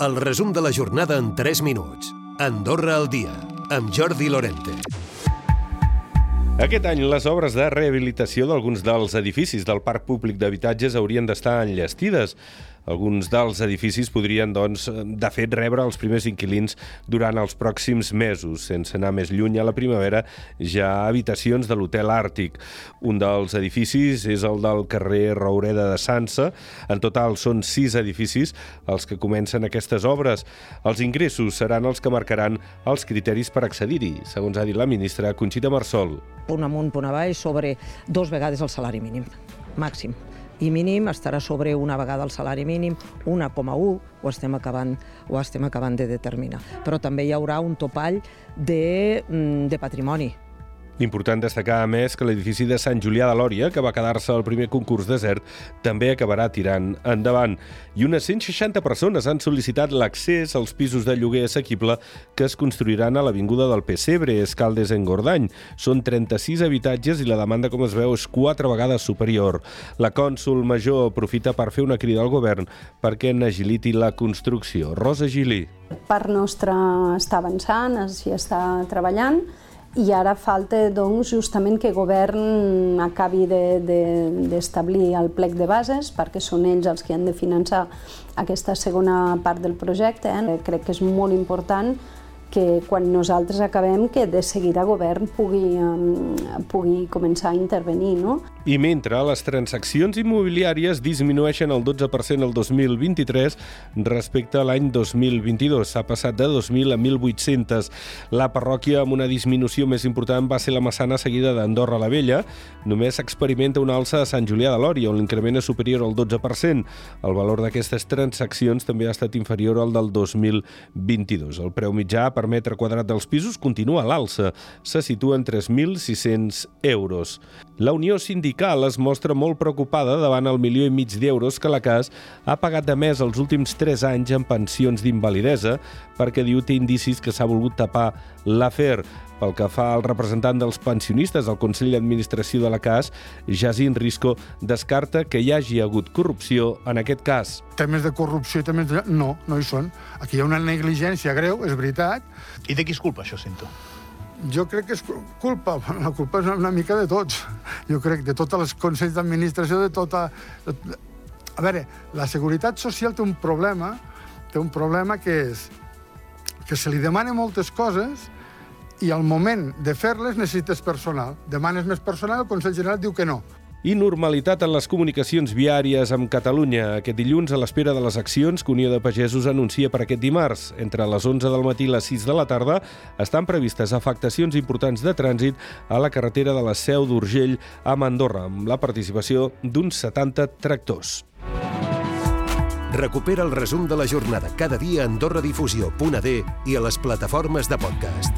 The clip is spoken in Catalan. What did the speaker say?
El resum de la jornada en 3 minuts. Andorra al dia, amb Jordi Lorente. Aquest any, les obres de rehabilitació d'alguns dels edificis del Parc Públic d'Habitatges haurien d'estar enllestides. Alguns dels edificis podrien, doncs, de fet, rebre els primers inquilins durant els pròxims mesos. Sense anar més lluny a la primavera, ja habitacions de l'Hotel Àrtic. Un dels edificis és el del carrer Raureda de Sansa. En total són sis edificis els que comencen aquestes obres. Els ingressos seran els que marcaran els criteris per accedir-hi, segons ha dit la ministra Conxita Marsol. Punt amunt, punt avall, sobre dos vegades el salari mínim, màxim i mínim estarà sobre una vegada el salari mínim, 1,1, ho estem acabant, ho estem acabant de determinar. Però també hi haurà un topall de, mm, de patrimoni, Important destacar, a més, que l'edifici de Sant Julià de Lòria, que va quedar-se al primer concurs desert, també acabarà tirant endavant. I unes 160 persones han sol·licitat l'accés als pisos de lloguer assequible que es construiran a l'Avinguda del Pessebre, Escaldes en Gordany. Són 36 habitatges i la demanda, com es veu, és quatre vegades superior. La cònsul major aprofita per fer una crida al govern perquè n'agiliti la construcció. Rosa Gili. Part nostra està avançant, s'hi està treballant, i ara falta doncs, justament que govern acabi d'establir de, de, el plec de bases perquè són ells els que han de finançar aquesta segona part del projecte. Eh? Crec que és molt important que quan nosaltres acabem que de seguida govern pugui, um, pugui començar a intervenir. No? I mentre les transaccions immobiliàries disminueixen el 12% el 2023 respecte a l'any 2022. S'ha passat de 2.000 a 1.800. La parròquia amb una disminució més important va ser la Massana seguida d'Andorra la Vella. Només experimenta una alça a Sant Julià de Lòria, on l'increment és superior al 12%. El valor d'aquestes transaccions també ha estat inferior al del 2022. El preu mitjà per metre quadrat dels pisos continua a l'alça. Se situa en 3.600 euros. La Unió Sindical es mostra molt preocupada davant el milió i mig d'euros que la CAS ha pagat de més els últims 3 anys en pensions d'invalidesa perquè diu té indicis que s'ha volgut tapar l'afer. Pel que fa al representant dels pensionistes al Consell d'Administració de la CAS, Jacint Risco descarta que hi hagi hagut corrupció en aquest cas. Temes de corrupció i temes de... No, no hi són. Aquí hi ha una negligència greu, és veritat. I de qui és culpa, això, sento? Jo crec que és culpa, la culpa és una mica de tots. Jo crec de tots els consells d'administració, de tota... A veure, la seguretat social té un problema, té un problema que és que se li demana moltes coses i al moment de fer-les necessites personal. Demanes més personal, el Consell General diu que no. I normalitat en les comunicacions viàries amb Catalunya. Aquest dilluns, a l'espera de les accions que Unió de Pagesos anuncia per aquest dimarts. Entre les 11 del matí i les 6 de la tarda estan previstes afectacions importants de trànsit a la carretera de la Seu d'Urgell a Andorra, amb la participació d'uns 70 tractors. Recupera el resum de la jornada cada dia a AndorraDifusió.d i a les plataformes de podcast.